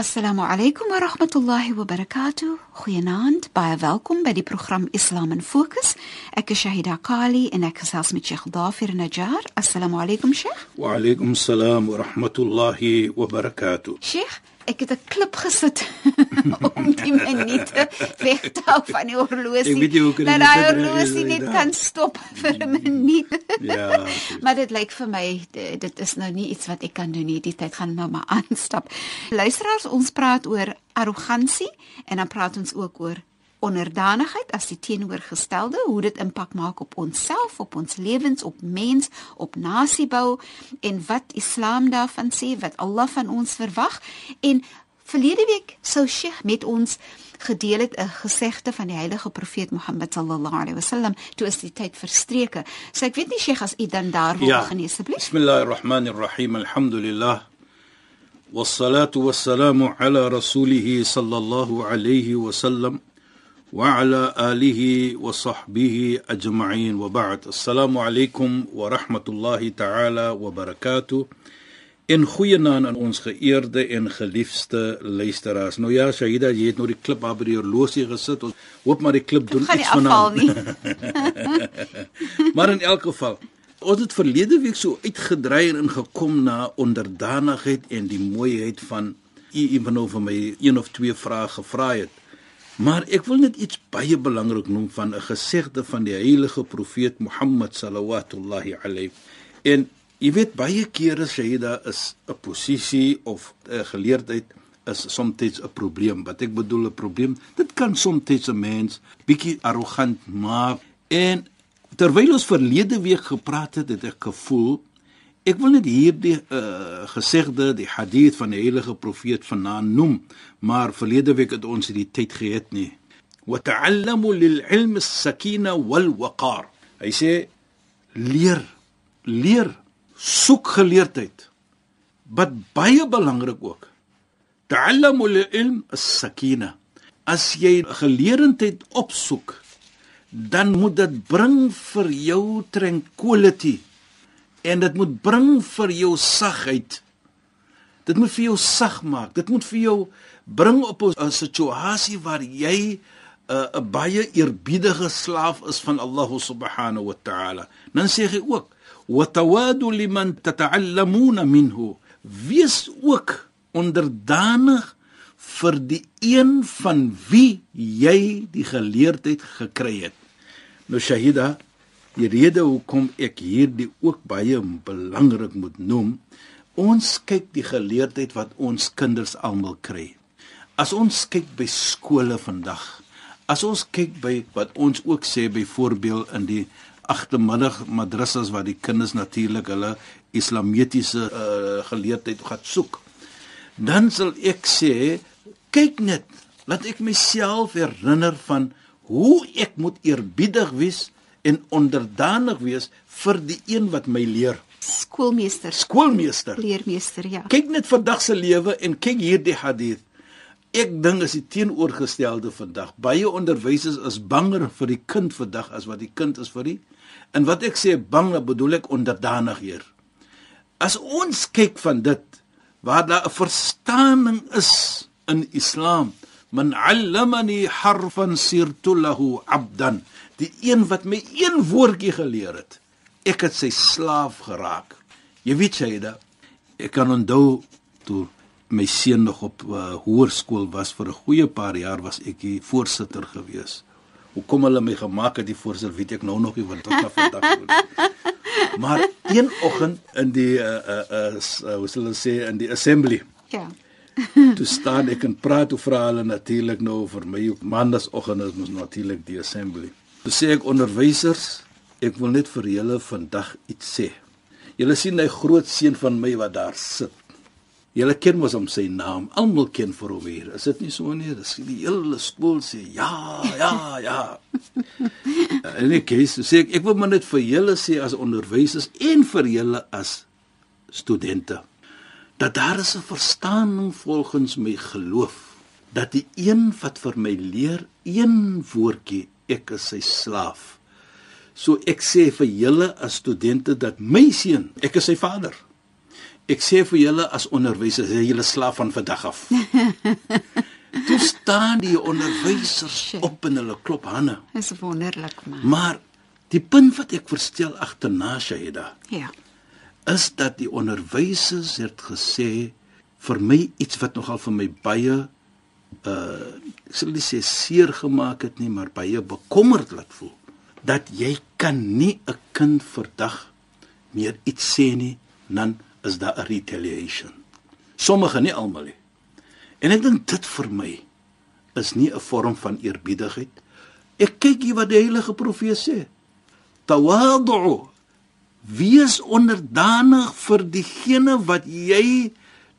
السلام عليكم ورحمة الله وبركاته. خيناند باي فالكم بدي برنامج إسلام فوكس أك شهيدا قالي إنك ساس من شيخ ضافر نجار. السلام عليكم شيخ. وعليكم السلام ورحمة الله وبركاته. شيخ ek het 'n klip gesit om die minute weg te hou van die horlosie. Ek weet jy hoe kan jy reg horlosie net kan stop vir 'n minuut. Ja. maar dit lyk vir my dit is nou nie iets wat ek kan doen nie. Die tyd gaan nou maar aanstap. Luisteraars, ons praat oor arrogansie en dan praat ons ook oor onderdanigheid as die teenoorgestelde, hoe dit impak maak op onsself, op ons lewens, op mens, op nasiebou en wat Islam daarvan sê, wat Allah van ons verwag. En verlede week sou Sheikh met ons gedeel het 'n gesegde van die heilige profeet Mohammed sallallahu alaihi wasallam toe is die tyd verstreke. So ek weet nie Sheikh as u dan daar wil Ja. begin asseblief. Bismillahir Rahmanir Rahim. Alhamdulillah. والصلاة والسلام على رسوله صلى الله عليه وسلم وعلى آله وصحبه أجمعين وبعد السلام عليكم ورحمة الله تعالى وبركاته En goeie naam aan ons geëerde en geliefde luisteraars. Nou ja, Shahida, jy het nou die klip daar by die horlosie gesit. Ons hoop maar die klip doen Gaan nie iets afval vanaand. nie. Maar in elk geval, ons het verlede week so uitgedry en gekom na onderdanigheid en die mooiheid van u een nou vir my een of twee vrae gevra het. Maar ek wil net iets baie belangrik noem van 'n gesegde van die heilige profeet Mohammed sallallahu alayhi. En jy weet baie kere Shaida is 'n posisie of 'n geleerdheid is soms 'n probleem. Wat ek bedoel 'n probleem, dit kan soms 'n mens bietjie arrogant maak en terwyl ons verlede week gepraat het, het ek gevoel ek wil net hierdie uh, gesegde, die hadith van die heilige profeet vanaand noem, maar verlede week het ons die tyd gehad nie. Wa ta'allamu lil-ilm as-sakina wal-waqar. Hy sê leer, leer, soek geleerdheid. Wat baie belangrik ook. Ta'allamu lil-ilm as-sakina. As jy geleerdheid opsoek, dan moet dit bring vir jou tranquility en dit moet bring vir jou sagheid. Dit moet vir jou sag maak. Dit moet vir jou bring op 'n situasie waar jy 'n uh, baie eerbiedige slaaf is van Allah subhanahu wa ta'ala. Dan sê hy ook: "Wa tawadu liman tata'allamuna minhu." Wees ook onderdanig vir die een van wie jy die geleerdheid gekry het. Nou Shahida, die rede hoekom ek hierdie ook baie belangrik moet noem, ons kyk die geleerdheid wat ons kinders almal kry. As ons kyk by skole vandag, as ons kyk by wat ons ook sê byvoorbeeld in die agtermiddag madrassas waar die kinders natuurlik hulle islamitiese uh, geleerdheid gaan soek dan sal ek sê kyk net laat ek myself herinner van hoe ek moet eerbiedig wees en onderdanig wees vir die een wat my leer. Skoolmeester, skoolmeester. Leermeester, ja. kyk net vandag se lewe en kyk hierdie hadith. Ek dink is die teenoorgestelde vandag. Baie onderwysers is banger vir die kind vandag as wat die kind is vir die. En wat ek sê bang bedoel ek onderdanig hier as ons kyk van dit waar daar 'n verstaaning is in Islam man 'allamani harfan sirtu lahu 'abdan. Die een wat my een woordjie geleer het ek het sy slaaf geraak. Jy weet Shaida ek kan onthou toe my seun nog op uh, hoërskool was vir 'n goeie paar jaar was ek die voorsitter gewees. Hoekom hulle my gemaak het die voorsitter weet ek nou nog nie want tot vandag toe maar een oggend in die uh uh, uh, uh hoe sal ons sê in die assembly Ja. toe staan ek en praat oor vra hulle natuurlik nou vir my op maandagsoggend is mos natuurlik die assembly. Toe sê ek onderwysers, ek wil net vir julle vandag iets sê. Julle sien hy groot seun van my wat daar sit. Julle ken mos hom sy naam. Almal ken vir hom hier. Is dit nie so nie? Dis die hele skool sê ja, ja, ja. en ek sê ek, ek wil maar net vir julle sê as onderwysers en vir julle as studente dat daar is 'n verstaaning volgens my geloof dat die een wat vir my leer een woordjie ek is sy slaaf. So ek sê vir julle as studente dat my seun, ek is sy vader. Ek sê vir julle as onderwysers, jy julle slaaf van vandag af. Toe staan die onderwysers op en hulle klop hande. Dis wonderlik man. Maar die punt wat ek verstel agterna Shaida. Ja is dat die onderwysers het gesê vir my iets wat nogal vir my baie uh ek sal nie sê seer gemaak het nie, maar baie bekommerd laat voel dat jy kan nie 'n kind verdag meer iets sê nie, dan is daar 'n retaliation. Sommige nie almal nie. En ek dink dit vir my is nie 'n vorm van eerbiedigheid. Ek kyk hier wat die heilige profeet sê. Tawadu Wees onderdanig vir diegene wat jy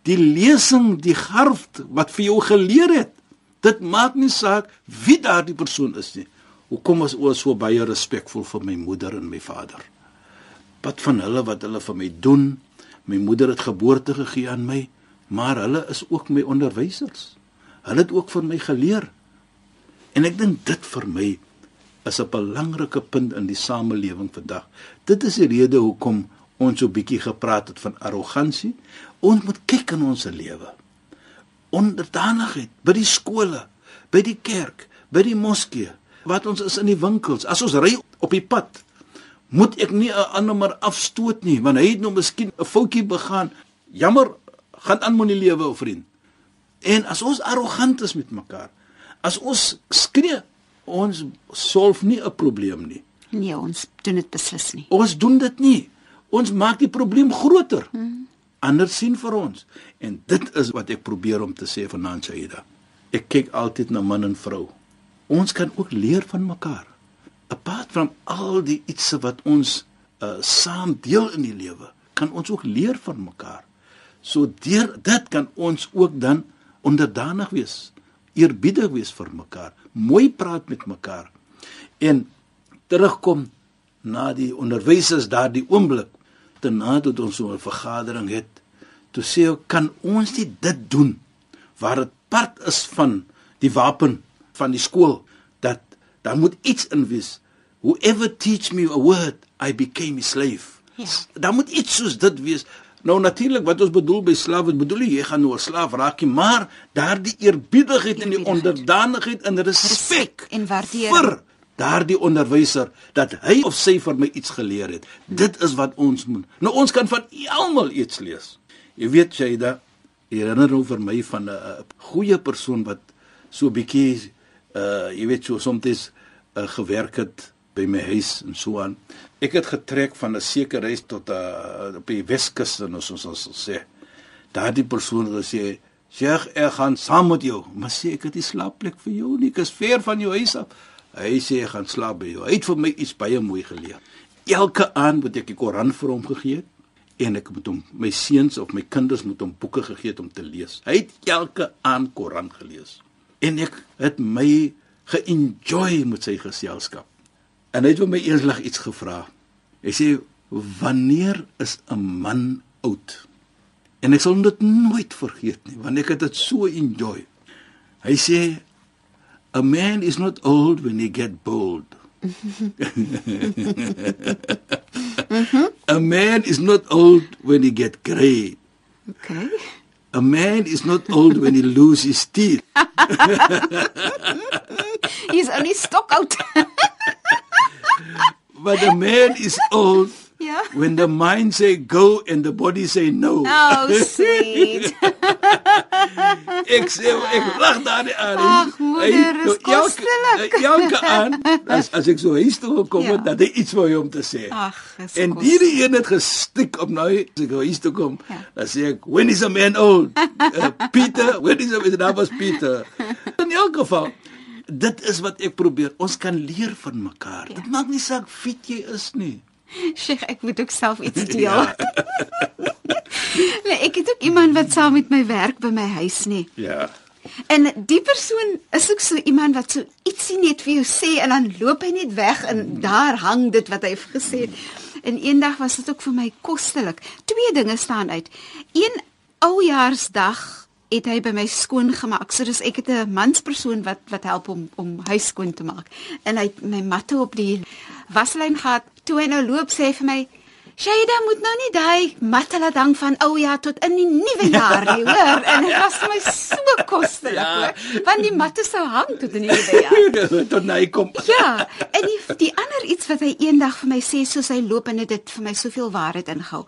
die lesing, die garf wat vir jou geleer het. Dit maak nie saak wie daardie persoon is nie. Hoekom is ons so baie respekvol vir my moeder en my vader? Wat van hulle wat hulle vir my doen? My moeder het geboorte gegee aan my, maar hulle is ook my onderwysers. Hulle het ook vir my geleer. En ek dink dit vir my is 'n belangrike punt in die samelewing vandag. Dit is die rede hoekom ons so bietjie gepraat het van arrogansie. Ons moet kyk in ons lewe. Onderdanigheid by die skole, by die kerk, by die moskee, wat ons is in die winkels. As ons ry op die pad, moet ek nie 'n ander maar afstoot nie, want hy het nou miskien 'n foutjie begaan. Jammer, gaan aan met die lewe, ou vriend. En as ons arrogant is met mekaar, as ons skree ons solf nie 'n probleem nie. Nee, ons doen dit beslis nie. Ons doen dit nie. Ons maak die probleem groter. Hmm. Ander sien vir ons. En dit is wat ek probeer om te sê vanaand Shaida. Ek kyk altyd na man en vrou. Ons kan ook leer van mekaar. Apart van al die ietsie wat ons uh, saam deel in die lewe, kan ons ook leer van mekaar. So deur dit kan ons ook dan onderdanig wees eerbiedig wees vir mekaar, mooi praat met mekaar en terugkom na die onderwysers daardie oomblik te nadat ons so 'n vergadering het toe sê ek kan ons nie dit doen waar dit part is van die wapen van die skool dat daar moet iets in wees whoever teach me a word i became a slave ja. daar moet iets soos dit wees Nou natuurlik wat ons bedoel by slaaf, wat bedoel jy gaan nou 'n slaaf raak nie, maar daardie eerbiedigheid en die onderdanigheid en respek en waardering vir daardie onderwyser dat hy of sy vir my iets geleer het. Dit is wat ons moet. Nou ons kan van almal iets lees. Jy weet jy da herinner nou vir my van 'n goeie persoon wat so bietjie uh jy weet so soms uh, gewerk het by my huis en so aan. Ek het getrek van 'n sekere huis tot 'n uh, op die Weskus en ons ons sal sê. Daardie persoon het gesê, "Sheikh, ek gaan saam met jou." Maar sê ek het die slaapplek vir jou nie, ek is ver van jou huis af. Hy sê ek gaan slaap by jou. Hy het vir my iets baie mooi geleer. Elke aand moet ek die Koran vir hom gegee het en ek moet hom my seuns of my kinders moet hom boeke gegee het om te lees. Hy het elke aand Koran gelees. En ek het my geenjoy met sy geselskap. En hy het my eendag iets gevra. Hy sê wanneer is 'n man oud? En ek sal dit nooit vergeet nie, want ek het dit so enjoy. Hy sê a man is not old when he get bold. a man is not old when he get gray. Okay. A man is not old when he lose his teeth. He's only stock out. But the man is old. Yeah. When the mind say go and the body say no. Oh, sweet. Ek sê ek lag daar nie aan. Ag, moeder, is kostelik. Elke aan as as ek so huis toe gekom Ja. het, dat hy iets vir hom te sê. Ag, is En kos- hierdie een het gestik op nou as ek huis toe kom. Ja. Dan sê ek, "When is a man old?" Uh, Peter, when is a man that was Peter? In elk geval Dit is wat ek probeer. Ons kan leer van mekaar. Ja. Dit maak nie saak wie jy is nie. Sheikh, ek moet ook self iets deel. Ja. nee, ek het ook iemand wat saam met my werk by my huis nie. Ja. En die persoon is ook so iemand wat so ietsie net vir jou sê en dan loop hy net weg en daar hang dit wat hy gesê het. En eendag was dit ook vir my kostelik. Twee dinge staan uit. Een oujaarsdag het hy by my skoon gemaak. So dis ek het 'n manspersoon wat wat help om om huis skoon te maak. En hy het my matte op die waslyn gehad. Toe hy nou loop sê hy vir my Shaida moet nou nie daai matte laat hang van ou jaar tot in die nuwe jaar nie, hoor? En dit was vir my so kostelik, Ja. hoor. Want die matte sou hang tot in die nuwe jaar. Tot nou kom. Ja, en die die ander iets wat hy eendag vir my sê soos hy loop en dit het vir my soveel waarheid ingehou.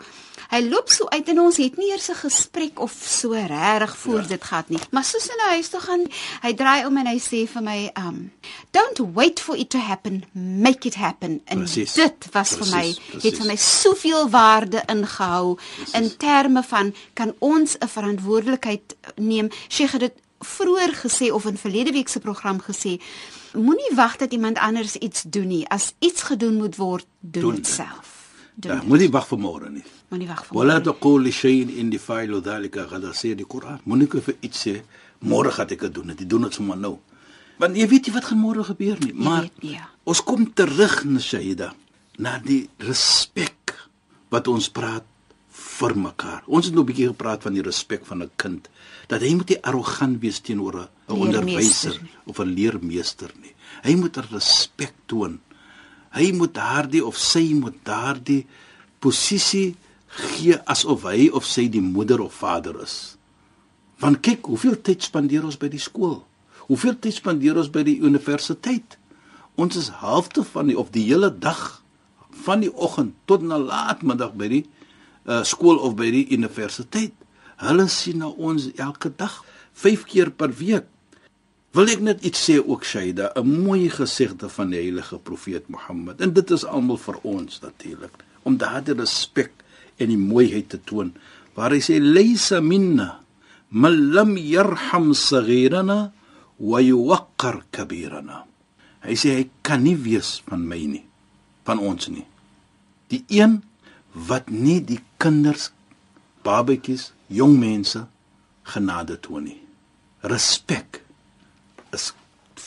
Hy loop so uit en ons het nie eers 'n gesprek of so regtig voor ja. dit gehad nie. Maar soos in 'n huis toe gaan, hy draai om en hy sê vir my, um, don't wait for it to happen, make it happen. En Precies. dit was vir my Precies, het precies. vir my soveel waarde ingehou in terme van kan ons 'n verantwoordelikheid neem. Sheikh het dit vroeër gesê of in verlede week se program gesê. Moenie wag dat iemand anders iets doen nie. As iets gedoen moet word, doen Doen dit. self. Nou, moenie wag vir môre nie. Moenie wag vir môre. Wala taqul li shay'in inni fa'ilu dhalika ghada sê die Koran. Moenie vir iets sê môre gaan ek dit doen. Dit doen dit sommer nou. Want jy weet nie wat gaan môre gebeur nie, maar jy weet, ja. ons kom terug na Shahida, na die respek wat ons praat vir mekaar. Ons het nou 'n bietjie gepraat van die respek van 'n kind, dat hy moet nie arrogant wees teenoor 'n onderwyser of 'n leermeester nie. Hy moet respek toon Hy moet daardie of sy moet daardie posisie gee asof hy of sy die moeder of vader is. Want kyk, hoeveel tyd spandeer ons by die skool? Hoeveel tyd spandeer ons by die universiteit? Ons is halfte van die of die hele dag van die oggend tot na laatmiddag by die uh, skool of by die universiteit. Hulle sien na ons elke dag, 5 keer per week. Wil ek net iets sê ook Shaida, 'n mooi gesegde van die heilige profeet Mohammed. En dit is almal vir ons natuurlik, om daardie respek en die mooiheid te toon. Waar hy sê laysa minna man lam yarham saghirana wa yuwaqqar kabirana. Hy sê hy kan nie wees van my nie, van ons nie. Die een wat nie die kinders, babatjies, jong mense genade toon nie. Respek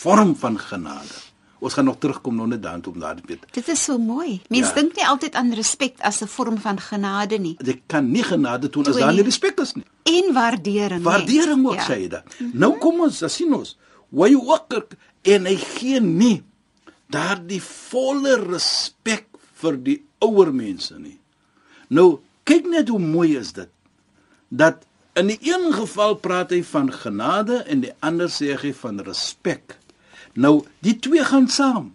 vorm van genade. Ons gaan nog terugkom nou net daartoe om daar te weet. Dit is so mooi. Mense Ja. dink nie altyd aan respek as 'n vorm van genade nie Jy kan nie genade toon as daar nie respek is nie. en waardering. Waardering ook Ja. sê jy dit. Nou kom ons, dan sien ons. Why wakker en hy gee nie daardie volle respek vir die ouer mense nie. Nou, kyk net hoe mooi is dit. Dat in die een geval praat hy van genade en die ander sê hy van respek. Nou, die twee gaan saam.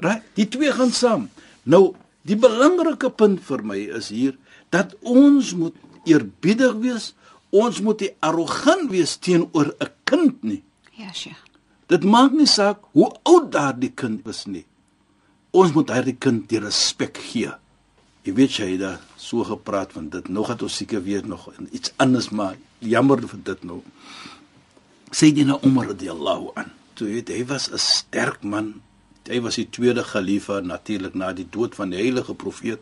Right? Die twee gaan saam. Nou, die belangrike punt vir my is hier dat ons moet eerbiedig wees. Ons moet nie arrogant wees teenoor 'n kind nie. Ja, Sheikh. Dit maak nie saak hoe oud daardie kind is nie. Ons moet daardie kind die respek gee. Jy weet jy het daar so gepraat van dit. Nou gaan ons seker weet nog iets anders maar jammer vir dit nou. Sayyidina Umar radhiyallahu an. Toe weet hy was 'n sterk man. Hy was die tweede khalifa natuurlik na die dood van die heilige profeet.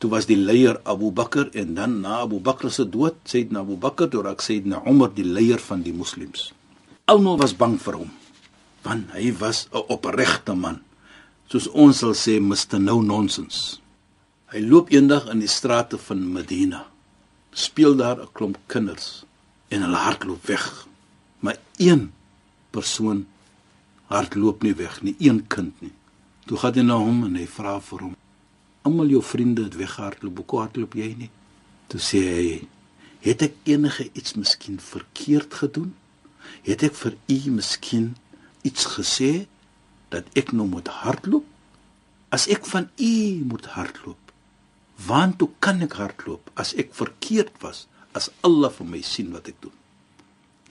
Toe was die leier Abu Bakr en dan na Abu Bakr se dood, Sayyidina Abu Bakr, toe raak Sayyidina Umar die leier van die moslems. Almal was bang vir hom want hy was 'n opregte man. Soos ons sal sê Mr No Nonsense. Hy loop eendag in die strate van Medina. Speel daar 'n klomp kinders en hulle hardloop weg. Maar een persoon hardloop nie weg nie, een kind nie. Toe gaan hy na hom en hy vra vir hom: "Almal jou vriende het weggehardloop, hoekom hardloop jy nie?" Toe sê hy: "Het ek enige iets miskien verkeerd gedoen?" Het ek vir u miskien iets gesê dat ek nou moet hardloop? As ek van u moet hardloop, waantoe kan ek hardloop as ek verkeerd was as Allah vir my sien wat ek doen?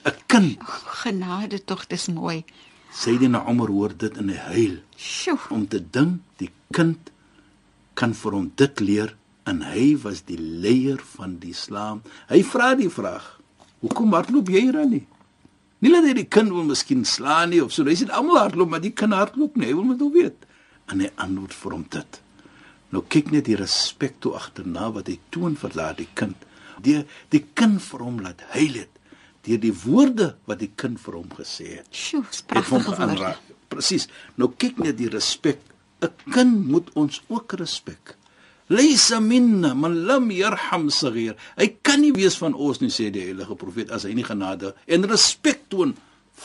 'n kind. Genade tog, dis mooi. Sayyidina Umar hoor dit in 'n huil Sjoe. om te dink die kind kan vir hom dit leer en hy was die leier van die Islam. Hy vra die vraag: "Hoekom hardloop jy hier nie?" Nie dat hy die kind wil miskien slaan nie of so. Hy sê almal hardloop, maar die kind hardloop nie. Hy wil moet nou weet. En hy antwoord vir hom dit. Nou kyk net die respek toe agterna wat hy toon vir daardie kind. Die die kind vir hom laat huil het deur die woorde wat die kind vir hom gesê het Sjoe, hom pragtige woorde. aanraak. Presies. Nou kyk net die respek. 'n Kind moet ons ook respek. Laysa minna man lam yarham saghir. Hy kan nie wees van ons nie sê die heilige profeet as hy nie genade en respek toon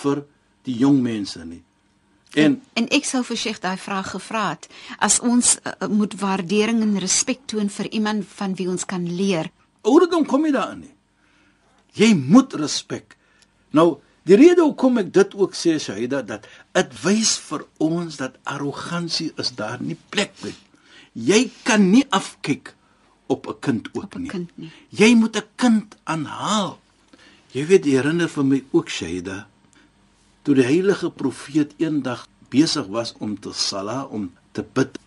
vir die jong mense nie. En En ek sou vir Sheikh daai vraag gevra het. As ons uh, moet waardering en respek toon vir iemand van wie ons kan leer. ouderdom kom jy daarin nie. Jy moet respek. Nou, die rede hoekom ek dit ook sê Shaida dat dit wys vir ons dat arrogansie is daar nie plek by. Jy kan nie afkyk op 'n kind ook Op nie. kind nie. Jy moet 'n kind aanhaal. Jy weet jy herinner vir my ook Shaida toe die heilige profeet eendag besig was om te sala om te bid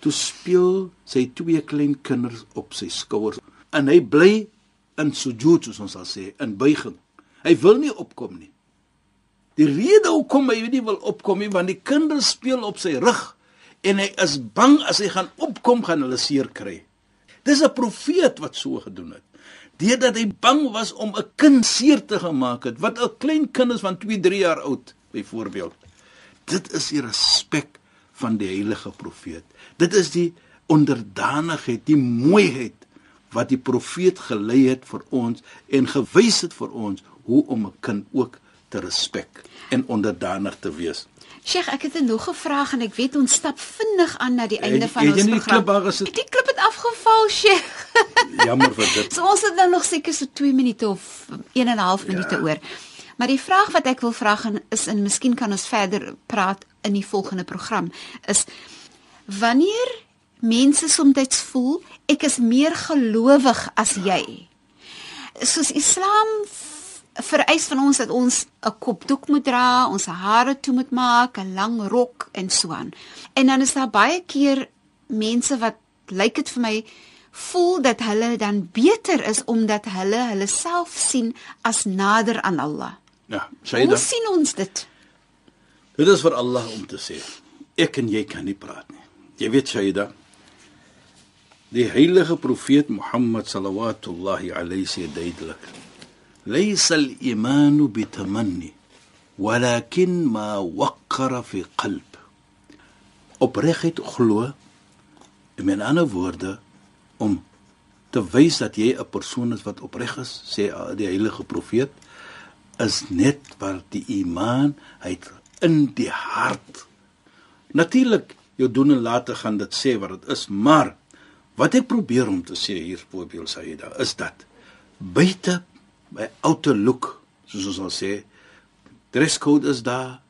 toe speel sy twee klein kinders op sy skouers en hy bly in sujud soos ons sal sê in buiging. Hy wil nie opkom nie. Die rede hoekom hy nie wil opkom nie want die kinders speel op sy rug en hy is bang as hy gaan opkom gaan hulle seer kry. Dis 'n profeet wat so gedoen het. Deurdat hy bang was om 'n kind seer te gemaak het wat 'n klein kind is van 2 3 jaar oud byvoorbeeld Dit is die respek van die heilige profeet. Dit is die onderdanigheid, die mooiheid wat die profeet gelei het vir ons en gewys het vir ons hoe om 'n kind ook te respek en onderdanig te wees. Sheikh, ek het nog 'n vraag en ek weet ons stap vinnig aan na die einde Het- van het ons nie die program. gesit? Die klip het afgeval, Sheikh. Jammer vir dit. So ons het nou nog seker so 2 minute of 1 en 'n half minute Ja. oor. Maar die vraag wat ek wil vra gaan is en miskien kan ons verder praat in die volgende program is wanneer mense soms voel ek is meer gelowig as jy. Soos Islam vereis van ons dat ons 'n kopdoek moet dra, ons hare toe moet maak, 'n lang rok en so aan. En dan is daar baie keer mense wat lyk dit vir my voel dat hulle dan beter is omdat hulle hulle self sien as nader aan Allah. Ja, Hoe Shaida. sien ons dit? Dit is vir Allah om te sê. Ek en jy kan nie praat nie. Jy weet Shaida. Die heilige profeet Mohammed sallallahu alayhi sê duidelik. Laysa al-iman bitamanni walakin ma waqqara fi qalb. Opregheid glo in met ander woorde om te wys dat jy 'n persoon is wat opreg is, sê die heilige profeet, is net wat die iman uit in die hart. Natuurlik, jou doen en late gaan dit sê wat dit is, maar wat ek probeer om te sê hier voorbeeld Saida is dat buite by outer look, soos ons sal sê, dresscode is daar,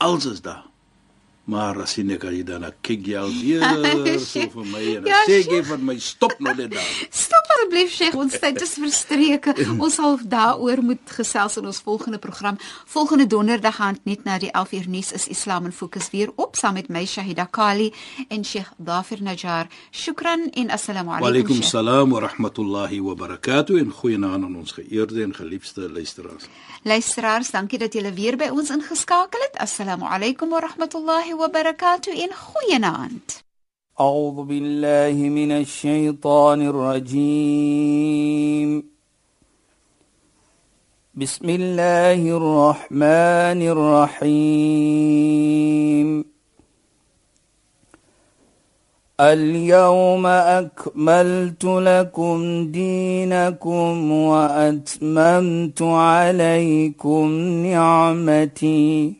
alles is daar. Maar as jy net jy dan kyk jy al weer so vir my en Ja, sê jy vir my stop nou net daar. Stop asseblief Sheikh, ons tyd is verstreke. Ons sal daaroor moet gesels in ons volgende program. Volgende donderdag dit net na die 11 uur nuus is Islam in Fokus weer op saam met my Shahida Kali en Sheikh Dafir Najjar. Shukran en assalamu Wa alaykum. alaykum Sheikh. salaam wa rahmatullahi wa barakatuh en goeienaand aan ons geëerde en geliefde luisteraars. Luisteraars, dankie dat julle weer by ons ingeskakel het. Assalamu alaykum wa rahmatullahi wa barakatuh en goeienaand. أعوذ بالله من الشيطان الرجيم. بسم الله الرحمن الرحيم. اليوم أكملت لكم دينكم وأتممت عليكم نعمتي.